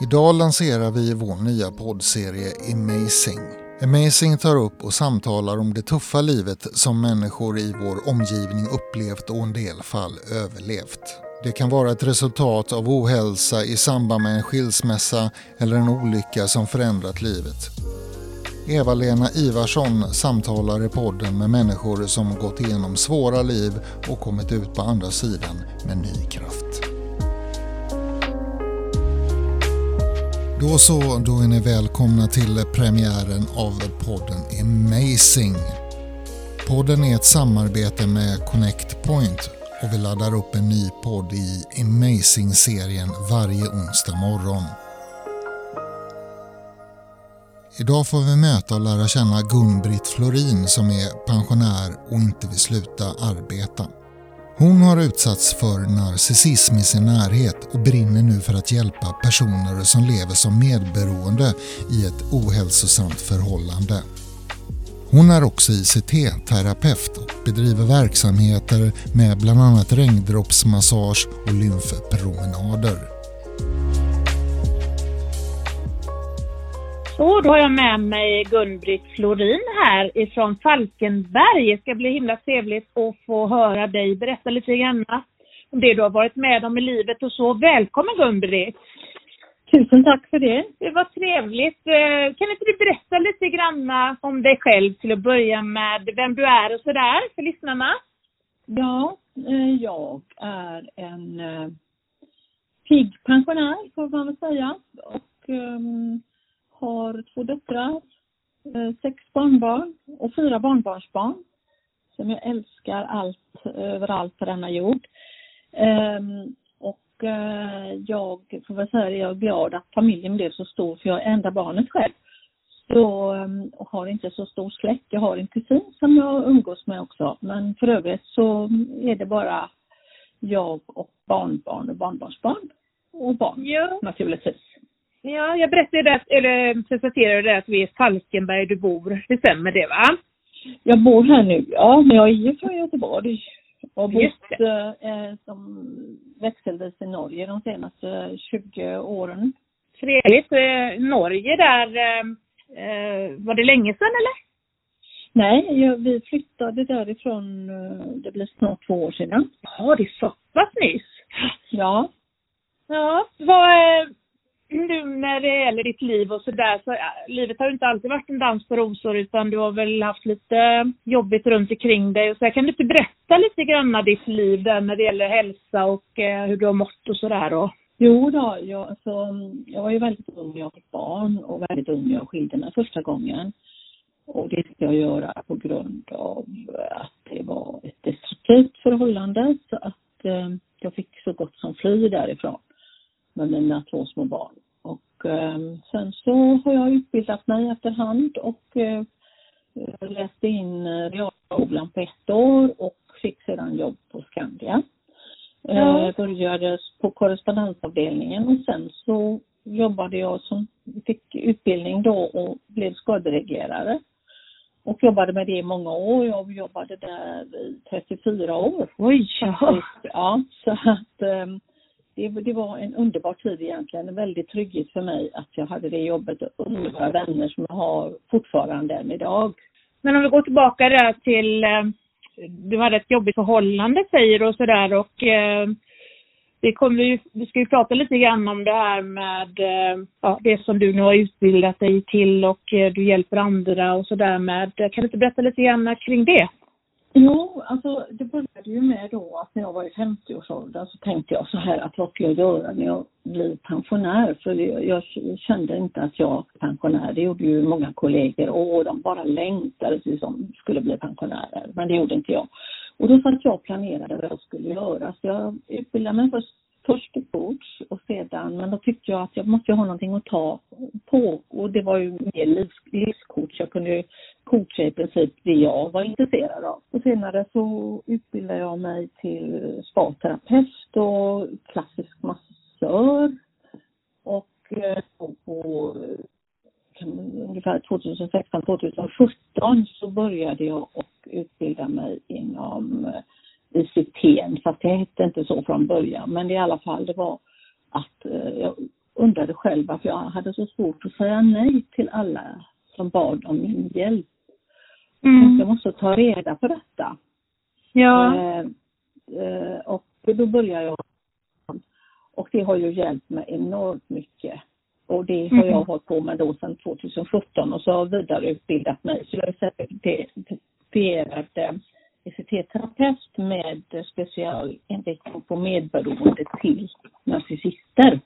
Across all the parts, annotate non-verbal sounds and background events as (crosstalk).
Idag lanserar vi vår nya poddserie Amazing. Amazing tar upp och samtalar om det tuffa livet som människor i vår omgivning upplevt och en del fall överlevt. Det kan vara ett resultat av ohälsa i samband med en skilsmässa eller en olycka som förändrat livet. Eva-Lena Ivarsson samtalar i podden med människor som gått igenom svåra liv och kommit ut på andra sidan med ny kraft. Då så, då är ni välkomna till premiären av podden Amazing. Podden är ett samarbete med Connect Point och vi laddar upp en ny podd i Amazing-serien varje onsdag morgon. Idag får vi möta och lära känna Gun-Britt Florin som är pensionär och inte vill sluta arbeta. Hon har utsatts för narcissism i sin närhet och brinner nu för att hjälpa personer som lever som medberoende i ett ohälsosamt förhållande. Hon är också ICT-terapeut och bedriver verksamheter med bland annat regndroppsmassage och lymfpromenader. Så, då har jag med mig Gun-Britt Florin här ifrån Falkenberg. Det ska bli himla trevligt att få höra dig berätta lite grann om det du har varit med om i livet och så. Välkommen Gun-Britt! Tusen tack för det. Det var trevligt. Eh, kan inte du berätta lite grann om dig själv till att börja med, vem du är och sådär för lyssnarna? Ja, eh, jag är en eh, pigg pensionär får man väl säga och um, har två döttrar, sex barnbarn och fyra barnbarnsbarn som jag älskar allt överallt på denna jord. Um, Eh, jag får väl säga att jag är glad att familjen blev så stor för jag är enda barnet själv. Så, ehm, och har inte så stor släkt. Jag har en kusin som jag umgås med också. Men för övrigt så är det bara jag och barnbarn och barnbarnsbarn. Och barn ja. naturligtvis. Ja, jag berättade det, eller presenterade det att vi är Falkenberg du bor. Det stämmer det va? Jag bor här nu, ja, men jag är ju från Göteborg. Och bott eh, som växelvis i Norge de senaste 20 åren. Trevligt. Eh, Norge där, eh, eh, var det länge sedan eller? Nej, jag, vi flyttade därifrån, eh, det blir snart två år sedan. Ja, det är så pass nyss. Ja. Ja, vad, eh, nu när det gäller ditt liv och sådär, så äh, livet har ju inte alltid varit en dans på rosor utan du har väl haft lite jobbigt runt omkring dig och så kan du inte berätta lite grann ditt liv där när det gäller hälsa och eh, hur du har mått och sådär då? Jo då, jag, alltså, jag var ju väldigt ung när jag fick barn och väldigt ung när jag skilde mig första gången. Och det ska jag göra på grund av att det var ett destruktivt förhållande så att eh, jag fick så gott som fly därifrån med mina två små barn. Och eh, sen så har jag utbildat mig efterhand och eh, läste in eh, realskolan på ett år och fick sedan jobb på Skandia. Ja. Eh, började på korrespondensavdelningen och sen så jobbade jag som, fick utbildning då och blev skadereglerare. Och jobbade med det i många år. Jag jobbade där i 34 år. Oj! Ja, ja så att um, det, det, var en underbar tid egentligen, en väldig trygghet för mig att jag hade det jobbet och underbara vänner som jag har fortfarande än idag. Men om vi går tillbaka där till, eh, du hade ett jobbigt förhållande säger du och sådär och eh, det kommer ju, vi ska ju prata lite grann om det här med eh, ja, det som du nu har utbildat dig till och du hjälper andra och sådär med. Kan du inte berätta lite grann kring det? Jo, alltså det började ju med då att när jag var i 50-årsåldern så tänkte jag så här att vad ska jag göra när jag blir pensionär? För jag kände inte att jag var pensionär. Det gjorde ju många kollegor och de bara längtade tills de skulle bli pensionärer. Men det gjorde inte jag. Och då satt jag och planerade vad jag skulle göra. Så jag utbildade mig först först till coach och sedan, men då tyckte jag att jag måste ha någonting att ta på och det var ju mer livs, livscoach. Jag kunde ju coacha i princip det jag var intresserad av. Och senare så utbildade jag mig till spaterapeut och klassisk massör och eh, på ungefär 2016, 2017 så började jag och utbilda mig inom eh, ICT, fast det hette inte så från början. Men i alla fall, det var att eh, jag undrade själv varför jag hade så svårt att säga nej till alla som bad om min hjälp. Mm. Jag måste ta reda på detta. Ja. Eh, eh, och då började jag. Och det har ju hjälpt mig enormt mycket. Och det har jag Mhm. hållit på med då sedan 2017 och så har jag vidareutbildat mig. Så jag är certifierad eh, ECT-terapeut med specialinriktning på medberoende till narcissister.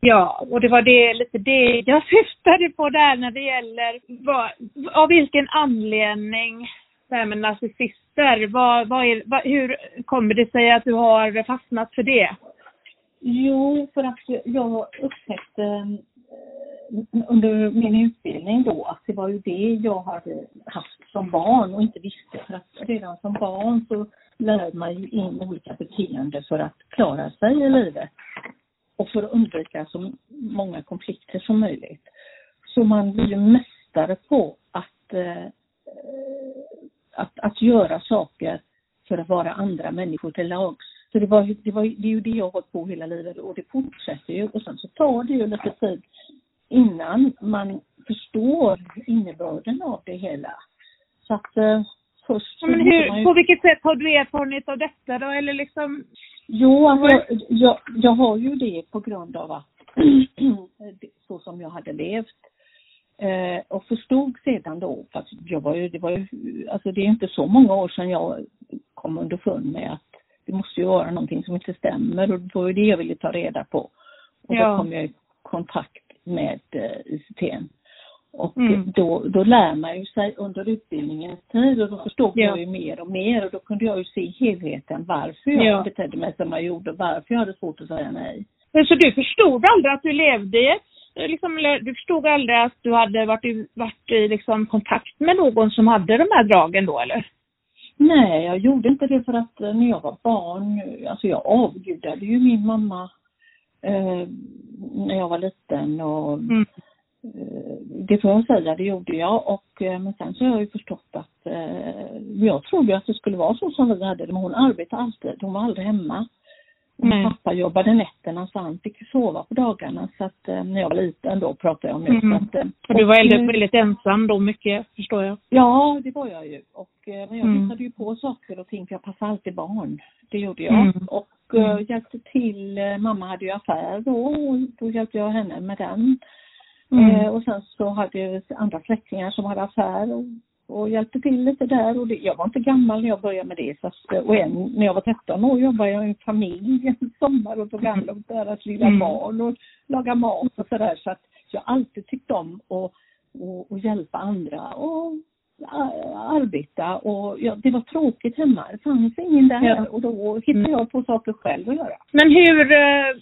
Ja, och det var det, lite det jag syftade på där när det gäller vad, av vilken anledning det här med narcissister, vad, vad är, vad, hur kommer det sig att du har fastnat för det? Jo, för att jag upptäckte under min utbildning då att det var ju det jag hade haft som barn och inte visste. För att redan som barn så lärde man ju in olika beteenden för att klara sig i livet. Och för att undvika så många konflikter som möjligt. Så man blir ju mästare på att, eh, att, att göra saker för att vara andra människor till lags. Så det, var, det, var, det är ju det jag har hållit på hela livet och det fortsätter ju. Och sen så tar det ju lite tid innan man förstår innebörden av det hela. Så att eh, först men hur, ju- på vilket sätt har du erfarenhet av detta då? Eller liksom, Jo, alltså, jag, jag, jag har ju det på grund av att (clears throat) så som jag hade levt. Eh, och förstod sedan då, för att jag var ju, det var ju, alltså det är inte så många år sedan jag kom underfund med att det måste ju vara någonting som inte stämmer och det var ju det jag ville ta reda på. Och Ja. då kom jag i kontakt med eh, ICT. Och Mm. då, då lär man ju sig under utbildningens tid och då förstod Ja. jag ju mer och mer och då kunde jag ju se helheten varför jag Ja. betedde mig som jag gjorde, varför jag hade svårt att säga nej. Men Så du förstod aldrig att du levde i ett, liksom, du förstod aldrig att du hade varit i, varit i liksom, kontakt med någon som hade de här dragen då eller? Nej, jag gjorde inte det för att eh, när jag var barn, alltså jag avgudade ju min mamma eh, när jag var liten och Mm. eh, det får jag säga, det gjorde jag och eh, men sen så har jag ju förstått att jag trodde att det skulle vara så som vi hade det, men hon arbetade alltid, hon var aldrig hemma. Och Nej. Pappa jobbade nätterna så han fick sova på dagarna så att eh, när jag var liten då pratade jag om det. Mm. Att, eh, Och du var och, väldigt, eh, väldigt ensam då mycket, förstår jag. Ja, det var jag ju. Och, eh, men jag Mm. hittade ju på saker och ting för jag passade alltid barn. Det gjorde jag. Mm. Och eh, Mm. hjälpte till. eh, Mamma hade ju affär då och då hjälpte jag henne med den. Mm. Eh, och sen så hade jag andra släktingar som hade affär och, och hjälpte till lite där. Och det, jag var inte gammal när jag började med det. Så att, och en, när jag var 13 år jobbade jag i en familj (laughs) en sommar och tog hand om deras lilla Mm. barn och laga mat och sådär. Så att jag alltid tyckt om att och, och hjälpa andra och arbeta och ja, det var tråkigt hemma. Det fanns ingen där Ja. och då hittade jag på saker själv att göra. Men hur, eh,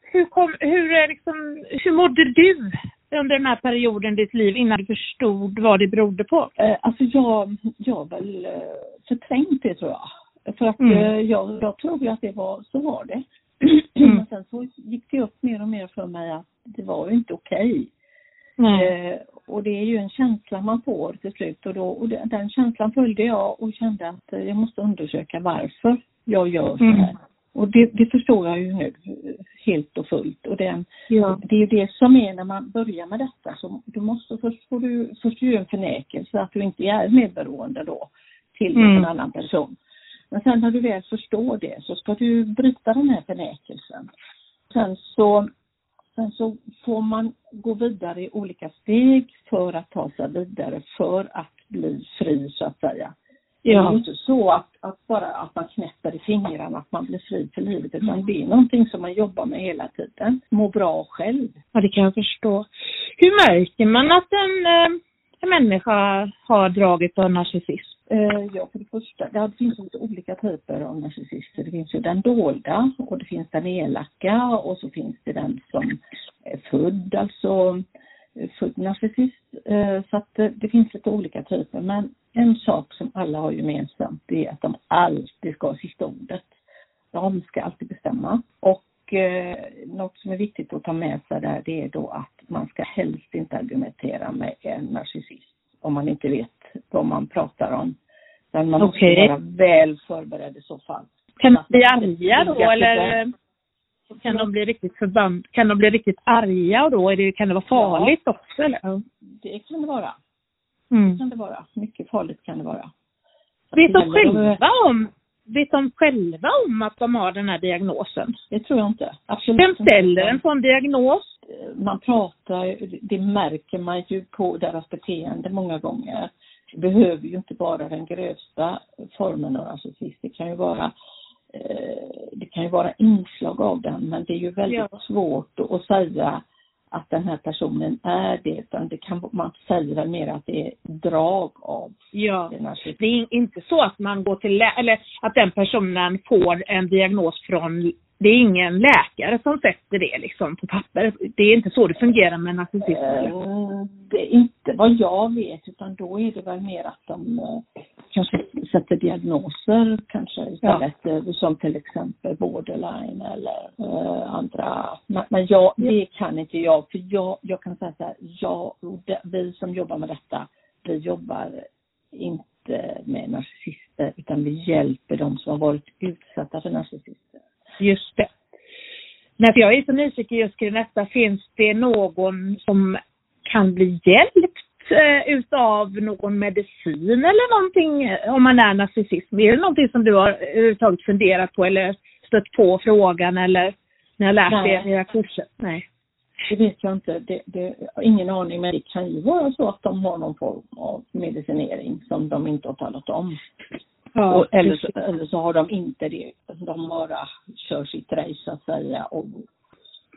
hur kom, hur är liksom, hur mådde du under den här perioden i ditt liv innan du förstod vad det berodde på? Eh, alltså jag, jag väl eh, förträngt det tror jag. För att Mm. eh, jag, jag tror att det var, så var det. Mm. Men (clears throat) sen så gick det upp mer och mer för mig att det var ju inte okej. Nej. Eh, och det är ju en känsla man får till slut och, då, och den känslan följde jag och kände att eh, jag måste undersöka varför jag gör så Mm. Och det, det förstår jag ju nu helt och fullt. Och det, Ja. det är ju det som är när man börjar med detta. Så du måste först får du först göra en förnekelse att du inte är medberoende då till Mm. en annan person. Men sen när du väl förstår det så ska du bryta den här förnekelsen. Sen så, sen så får man gå vidare i olika steg för att ta sig vidare för att bli fri så att säga. Det är Ja. inte så att, att bara att man knäpper i fingrarna att man blir fri för livet utan det är någonting som man jobbar med hela tiden. Må bra själv. ja, det kan jag förstå. Hur märker man att en, eh, en människa har dragit av narcissism? Eh, ja, för det första, ja, det finns olika typer av narcissister. Det finns ju den dolda och det finns den elaka och så finns det den som är född, alltså född narcissist. Eh, så att eh, det finns lite olika typer. Men en sak som alla har gemensamt det är att de alltid ska ha sista ordet. De ska alltid bestämma. Och eh, något som är viktigt att ta med sig där det är då att man ska helst inte argumentera med en narcissist om man inte vet vad man pratar om. Men man Okej. måste vara väl förberedd i så fall. Kan man arga inte då eller? Kan de bli riktigt förband, kan de bli riktigt arga och då är det, kan det vara farligt ja. också eller? Det kan det vara. Mm. Det kan det vara. Mycket farligt kan det vara. Vet de själva om, vet de själva om att de har den här diagnosen? Det tror jag inte. Absolut Vem ställer en sån diagnos? Man pratar, det märker man ju på deras beteende många gånger. Det behöver ju inte vara den grövsta formen av narcissism. Det kan ju vara det kan ju vara inslag av den men det är ju väldigt ja. svårt att säga att den här personen är det, utan det kan, man säger väl mer att det är drag av Ja, det är inte så att man går till, eller att den personen får en diagnos från det är ingen läkare som sätter det liksom på papper. Det är inte så det fungerar med narcissism. Uh, det är inte vad jag vet utan då är det väl mer att de uh, kanske sätter diagnoser kanske istället ja. uh, som till exempel borderline eller andra. Men, men jag, det kan inte jag för jag, jag kan säga så här, jag, vi som jobbar med detta, vi jobbar inte med narcissister utan vi hjälper de som har varit utsatta för narcissister. Just det. Nej, för jag är så nyfiken just kring detta. Finns det någon som kan bli hjälpt eh, utav någon medicin eller någonting eh, om man är narcissist? Är det någonting som du har överhuvudtaget funderat på eller stött på frågan eller när jag lärt dig era kurser? Nej. Det vet jag inte. Det, det, ingen aning men det kan ju vara så att de har någon form av medicinering som de inte har talat om. Ja, och, eller, så, eller så har de inte det. De bara kör sitt race så att säga och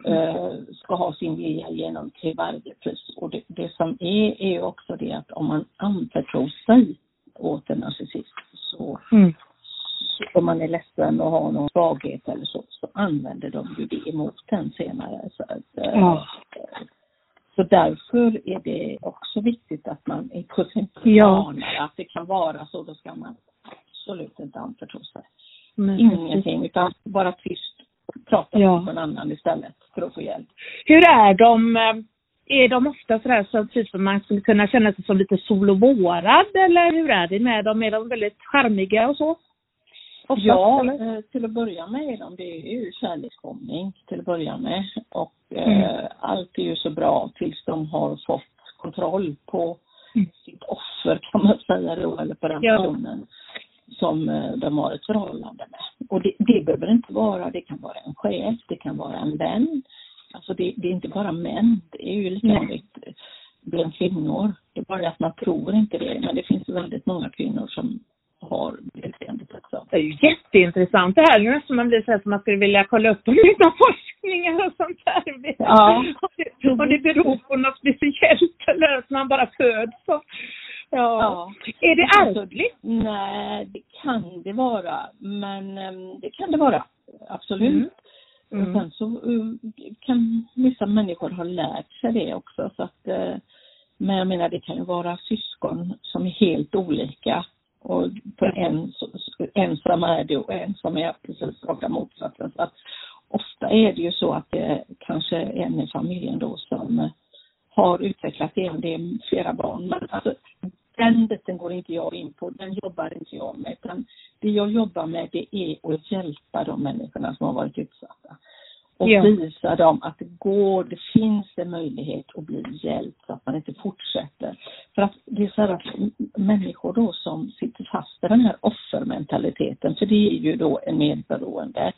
eh, ska ha sin vilja igenom till varje pris. Och det, det som är, är också det att om man anförtror sig åt en narcissist så, mm. om man är ledsen och har någon svaghet eller så, så använder de ju det emot den senare. Så, att, eh, ja. så därför är det också viktigt att man är på sin plan ja. att det kan vara så, då ska man absolut inte anförtro sig. Men, Ingenting, utan bara tyst. Prata ja. med någon annan istället för att få hjälp. Hur är de? Eh, är de ofta sådär så typ som man skulle kunna känna sig som lite sol och vårad eller hur är det med dem? Är de väldigt charmiga och så? Oftast, ja, eller? Eh, till att börja med är de, det är ju kärleksbombning till att börja med. Och mm. eh, allt är ju så bra tills de har fått kontroll på mm. sitt offer kan man säga då, eller på den ja. personen som eh, de har ett förhållande med. Och det, det behöver inte vara, det kan vara en chef, det kan vara en vän. Alltså det, det är inte bara män, det är ju lika vanligt bland kvinnor. Det är bara att man tror inte det, men det finns väldigt många kvinnor som har beteendet också. Det är ju jätteintressant det här. Nu nästan man blir så här som man skulle vilja kolla upp lite forskningar och sånt där. Ja. Om det beror på något speciellt eller att man bara föds så. Ja. ja. Är det ärftligt? Nej, det kan det vara. Men um, det kan det vara. Absolut. Mm. Mm. Och sen så uh, kan vissa människor ha lärt sig det också. Så att, uh, men jag menar det kan ju vara syskon som är helt olika. Och på en, en som är det och en som är precis raka motsatsen. Så att ofta är det ju så att det kanske är en i familjen då som har utvecklat det, det är flera barn. Men alltså, den biten går inte jag in på, den jobbar inte jag med. Utan det jag jobbar med det är att hjälpa de människorna som har varit utsatta. Och ja. visa dem att det går, det finns en möjlighet att bli hjälpt så att man inte fortsätter. För att det är så här att människor då som sitter fast i den här offermentaliteten, för det är ju då en medberoende,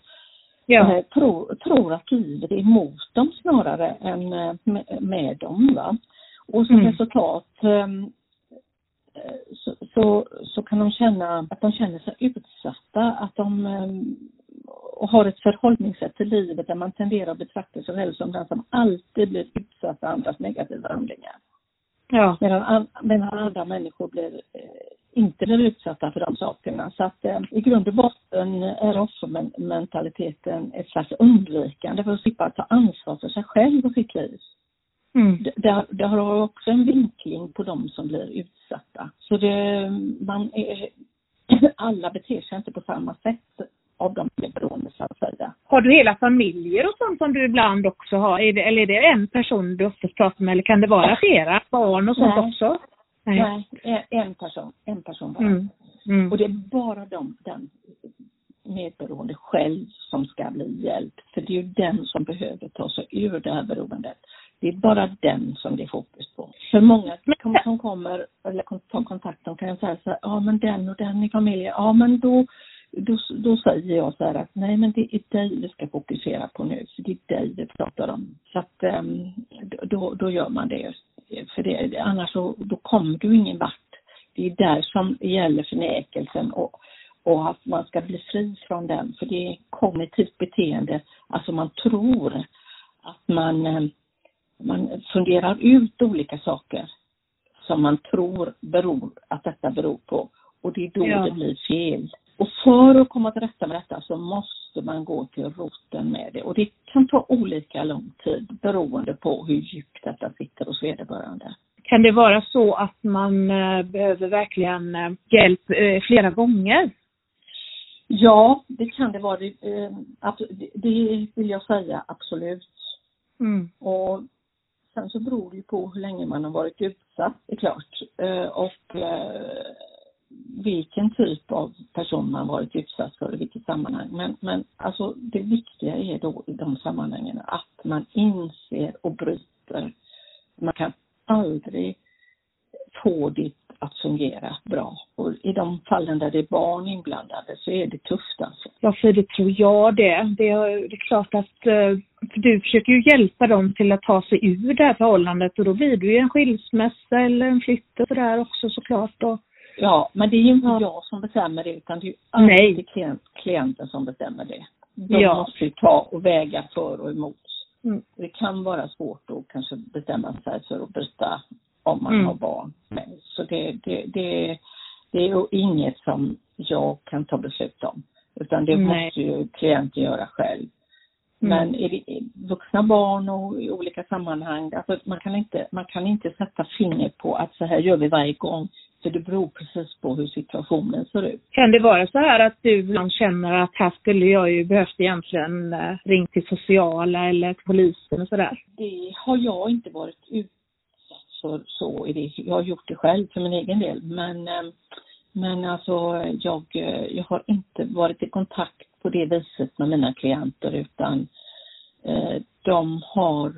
ja. tror, tror att livet är emot dem snarare än eh, med, dem. Va? Och som mm. resultat ehm, så, så, så, kan de känna att de känner sig utsatta, att de och har ett förhållningssätt till livet där man tenderar att betrakta sig själv som den som alltid blir utsatt för andras negativa handlingar. Ja. Medan, medan andra människor blir, eh, inte blir utsatta för de sakerna. Så att eh, i grund och botten är offermentaliteten ett slags undvikande för att slippa ta ansvar för sig själv och sitt liv. Mm. Det, det, har också en vinkling på de som blir utsatta. Så det, man är, (clears throat) alla beter sig inte på samma sätt av de beroende så att säga. Har du hela familjer och sånt som du ibland också har? Är det, eller är det en person du oftast pratar med eller kan det vara (clears throat) flera barn och sånt Nej. också? Nej, Nej en person, en person bara. Mm. Mm. Och det är bara de, den medberoende själv som ska bli hjälpt. För det är ju den som behöver ta sig ur det här beroendet. Det är bara den som det är fokus på. För många som kommer eller tar kontakt, de kan säga så här, ja men den och den i familjen, ja men då, då, då säger jag så här att nej men det är dig vi ska fokusera på nu, för det är dig vi pratar om. Så att um, då, då gör man det. För det, annars så, då kommer du ingen vart. Det är där som gäller förnekelsen och, och att man ska bli fri från den, för det är kognitivt beteende, alltså man tror att man um, man funderar ut olika saker som man tror beror, att detta beror på. Och det är då ja. det blir fel. Och för att komma till rätta med detta så måste man gå till roten med det. Och det kan ta olika lång tid beroende på hur djupt detta sitter hos vederbörande. Kan det vara så att man eh, behöver verkligen eh, hjälp eh, flera gånger? Ja, det kan det vara. Det vill jag säga absolut. Mm. Och Sen så beror det ju på hur länge man har varit utsatt, det är klart. Och vilken typ av person man varit utsatt för i vilket sammanhang. Men, men alltså det viktiga är då i de sammanhangen att man inser och bryter. Man kan aldrig få det att fungera bra. Och i de fallen där det är barn inblandade så är det tufft alltså. Ja, för det tror jag det. Det är, det är klart att eh, för du försöker ju hjälpa dem till att ta sig ur det här förhållandet och då blir det ju en skilsmässa eller en flytt och sådär också såklart. Och Ja, men det är ju inte ja. jag som bestämmer det utan det är ju alltid klient, klienten som bestämmer det. De ja. måste ju ta och väga för och emot. Mm. Det kan vara svårt att kanske bestämma sig för att bryta om man mm. har barn med. Så det, det, det, det är inget som jag kan ta beslut om. Utan det Nej. måste ju klienten göra själv. Mm. Men är det vuxna barn och i olika sammanhang, alltså man kan inte, man kan inte sätta finger på att så här gör vi varje gång. För det beror precis på hur situationen ser ut. Kan det vara så här att du ibland känner att här skulle jag ju behövt egentligen eh, ringt till sociala eller till polisen och sådär? Det har jag inte varit ut så, så är det, jag har gjort det själv för min egen del. Men, eh, men alltså jag, eh, jag har inte varit i kontakt på det viset med mina klienter utan eh, de har,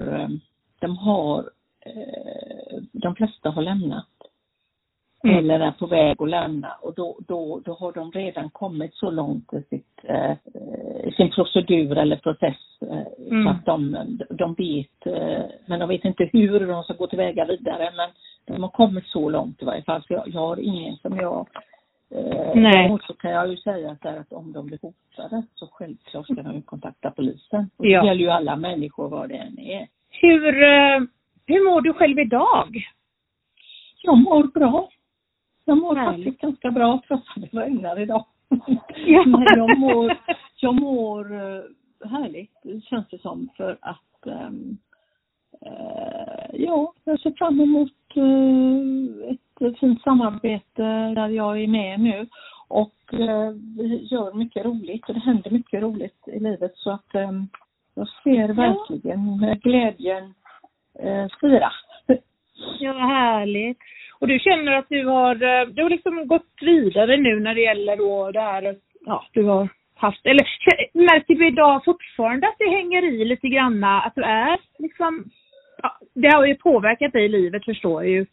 de har, de flesta har lämnat mm. eller är på väg att lämna och då, då, då har de redan kommit så långt i sitt, eh, sin procedur eller process eh, mm. så att de, de vet, eh, men de vet inte hur de ska gå tillväga vidare men de har kommit så långt i varje fall så jag, jag har ingen som jag Eh, Nej. Däremot så kan jag ju säga att, att om de blir hotade så självklart ska de kontakta polisen. Och det ja. gäller ju alla människor var det än är. Hur, eh, hur mår du själv idag? Jag mår bra. Jag mår Härligt. faktiskt ganska bra trots att det regnar idag. Ja. (laughs) Men jag mår, jag mår uh, härligt, känns det som, för att um, uh, ja, jag ser fram emot uh, ett fint samarbete där jag är med nu och vi gör mycket roligt och det händer mycket roligt i livet så att um, jag ser verkligen ja. glädjen spira. (laughs) Ja, härligt. Och du känner att du har, eh, du har liksom gått vidare nu när det gäller då det här, ja, du har haft, eller märker du idag fortfarande att det hänger i lite granna, att du är liksom, ja, det har ju påverkat dig i livet förstår jag ju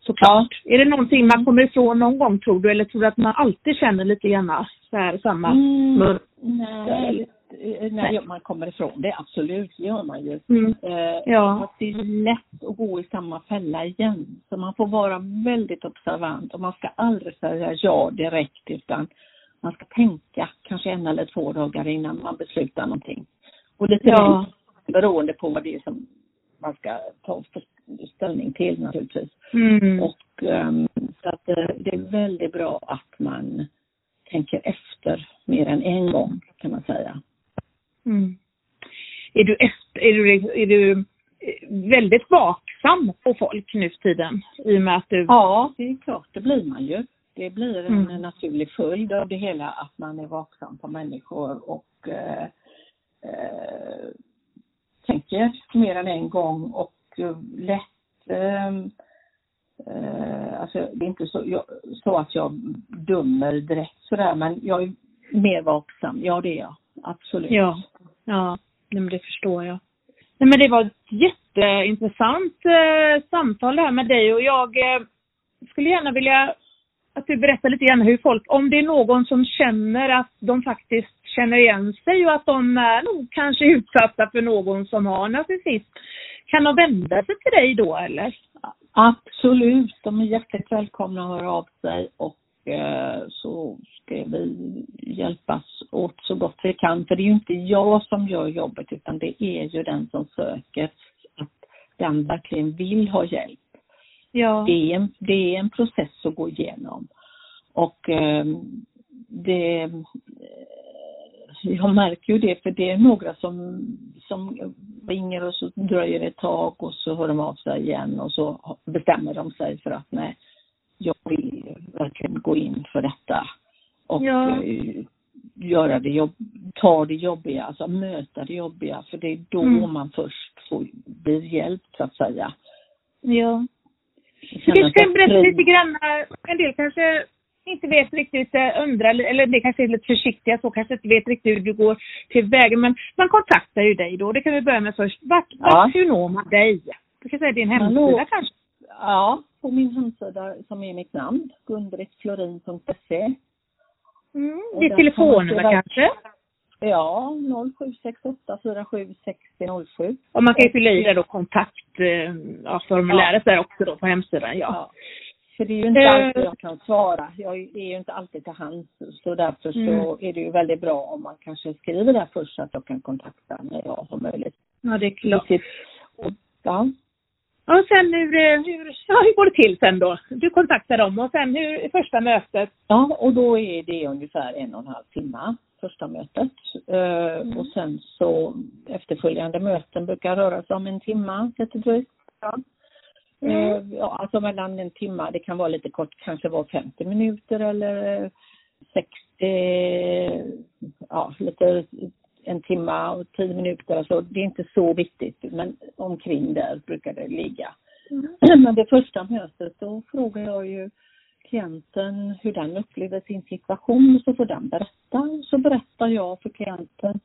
såklart. Ja. Är det någonting man kommer ifrån någon gång tror du, eller tror du att man alltid känner lite granna så här samma? Mm, Nej, Eh, när man kommer ifrån det, absolut, det gör man ju. Mm. Eh, ja. det är lätt att gå i samma fälla igen. Så man får vara väldigt observant och man ska aldrig säga ja direkt utan man ska tänka kanske en eller två dagar innan man beslutar någonting. Och lite ja. beroende på vad det är som man ska ta ställning till naturligtvis. Mm. Och um, så att det, det är väldigt bra att man tänker efter mer än en gång kan man säga. Mm. Är, du efter, är, du, är du väldigt vaksam på folk nu för tiden? I och med att du... Ja, det är klart, det blir man ju. Det blir en mm. naturlig följd av det hela att man är vaksam på människor och eh, eh, tänker mer än en gång och lätt ehm, eh, alltså det är inte så, jag, så att jag dömer direkt sådär men jag är mer vaksam, ja det är jag absolut. Ja. Ja. nej men det förstår jag. Nej men det var ett jätteintressant eh, samtal det här med dig och jag eh, skulle gärna vilja att du berättar lite grann hur folk, om det är någon som känner att de faktiskt känner igen sig och att de är nog kanske utsatta för någon som har narcissism. Kan de vända sig till dig då eller? Absolut, de är hjärtligt välkomna att höra av sig och så ska vi hjälpas åt så gott vi kan. För det är ju inte jag som gör jobbet utan det är ju den som söker att den verkligen vill ha hjälp. Ja. Det är en, det är en process att gå igenom. Och eh, det, eh, jag märker ju det för det är några som, som ringer och så dröjer det ett tag och så hör de av sig igen och så bestämmer de sig för att nej, jag vill verkligen gå in för detta. Och Ja. eh, göra det jobb, ta det jobbiga, alltså möta det jobbiga för det är då Mm. man först får, blir hjälpt så att säga. Ja. Du Känna kanske sig kan berätta lite grann, en del kanske inte vet riktigt, eh, undrar, eller det kanske är lite försiktiga så, kanske inte vet riktigt hur du går tillväga, men man kontaktar ju dig då, det kan vi börja med först. Vart, vart Ja. hur når man dig? Du kan säga din hemsida Hallå. kanske? Ja, på min hemsida som är mitt namn, gunbrittflorin.se. Mm, ditt där telefonnummer kan kanske? Ja, 0768 47 60 07. Och man kan ju fylla i det då kontakt, eh, ja, där också då på hemsidan, ja. Ja. För det är ju inte Eh. alltid jag kan svara. Jag är ju inte alltid till hands. Så därför så Mm. är det ju väldigt bra om man kanske skriver där först så att jag kan kontakta när jag har möjlighet. Ja, det är klart. Och- Ja. Och sen hur, eh, hur, ja, hur går det till sen då? Du kontaktar dem och sen hur, första mötet? ja, och då är det ungefär en och en halv timme första mötet. Mm. Och sen så efterföljande möten brukar röra sig om en timme, lite drygt. Ja. Mm. Eh, Ja, alltså mellan en timme, det kan vara lite kort, kanske vara 50 minuter eller eh, 60, ja lite en timme och 10 minuter. Alltså, det är inte så viktigt, men omkring där brukar det ligga. (clears throat) Men det första mötet då frågar jag ju klienten hur den upplever sin situation så får den berätta. Så berättar jag för klienten.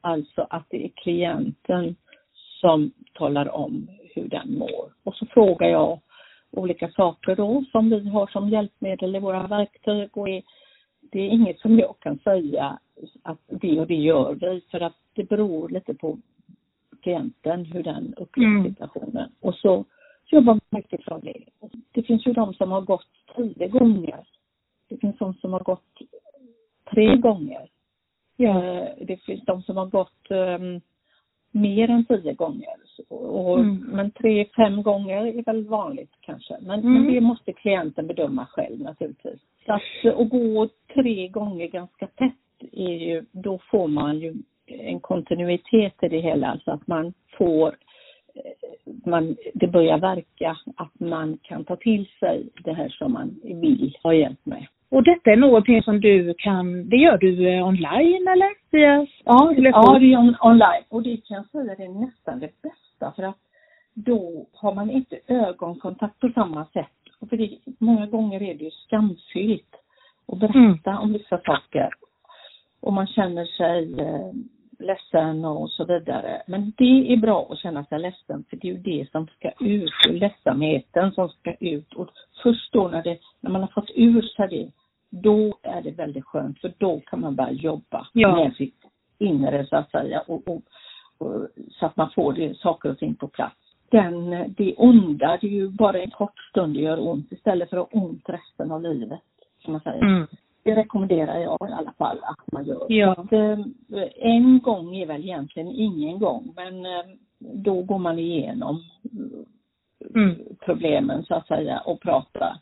Alltså att det är klienten som talar om hur den mår. Och så frågar jag olika saker då som vi har som hjälpmedel i våra verktyg och är, det är inget som jag kan säga att det och det gör vi för att det beror lite på klienten hur den upplever Mm. situationen. Och så jobbar man utifrån det. Det finns ju de som har gått tio gånger. Det finns de som har gått tre gånger. Eh, Det finns de som har gått ehm, mer än tio gånger. Och, Mm. Men tre, fem gånger är väl vanligt kanske. Men, Mm. men det måste klienten bedöma själv naturligtvis. Så att, att gå tre gånger ganska tätt är ju, då får man ju en kontinuitet i det hela så att man får eh, man, det börjar verka att man kan ta till sig det här som man vill ha hjälp med. Och detta är någonting som du kan, det gör du eh, online eller? Via Ja, telefon? ja, det är on- online. Och det kan jag säga det är nästan det bästa för att då har man inte ögonkontakt på samma sätt. Och för det, många gånger är det ju skamfyllt att berätta om vissa saker. Och man känner sig eh, ledsen och så vidare. Men det är bra att känna sig ledsen för det är ju det som ska ut, och ledsamheten som ska ut. Och först då när, det, när man har fått ur sig det, då är det väldigt skönt för då kan man börja jobba Ja. med sitt inre så att säga och, och, och, så att man får det, saker och ting på plats. Den, det onda, det är ju bara en kort stund det gör ont istället för att ha ont resten av livet. Kan man säga. Mm. Det rekommenderar jag i alla fall att man gör. Ja. Att, eh, en gång är väl egentligen ingen gång men eh, då går man igenom Mm. problemen så att säga och pratar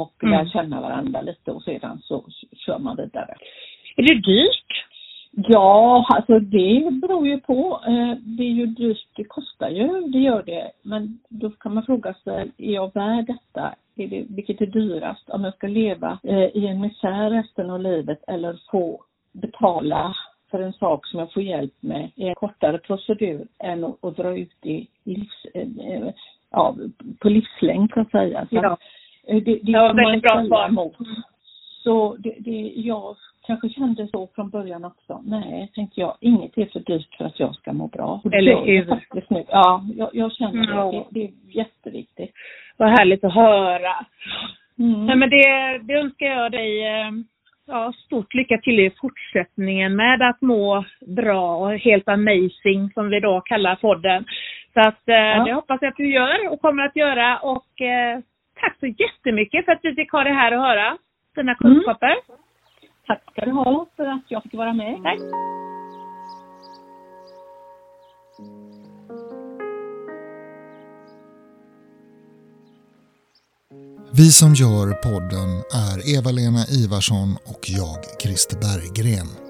och Mm. lär känna varandra lite och sedan så kör man vidare. Är det dyrt? Ja, alltså det beror ju på. Eh, Det är ju dyrt, det kostar ju, det gör det. Men då kan man fråga sig, är jag värd detta? Är det, vilket är dyrast? Om jag ska leva eh, i en misär resten av livet eller få betala för en sak som jag får hjälp med i en kortare procedur än att, att dra ut i livs, eh, eh, ja, på livslängd så att säga. Så Ja. Eh, det, det Ja, kan man väldigt bra svar. emot. Så det, det, jag kanske kände så från början också. Nej, tänkte jag, inget är för dyrt för att jag ska må bra. Och det Eller hur? nu. Ja, jag, jag känner det. Ja. det. Det är jätteviktigt. Vad härligt att höra. Mm. Nej, men det, det önskar jag dig eh, ja, stort lycka till i fortsättningen med att må bra och helt amazing som vi då kallar podden. Så att eh, det hoppas jag att du gör och kommer att göra och eh, tack så jättemycket för att vi fick ha det här och höra dina kunskaper. Tack ska du ha för att jag fick vara med. Tack. Vi som gör podden är Eva-Lena Ivarsson och jag, Christer Berggren.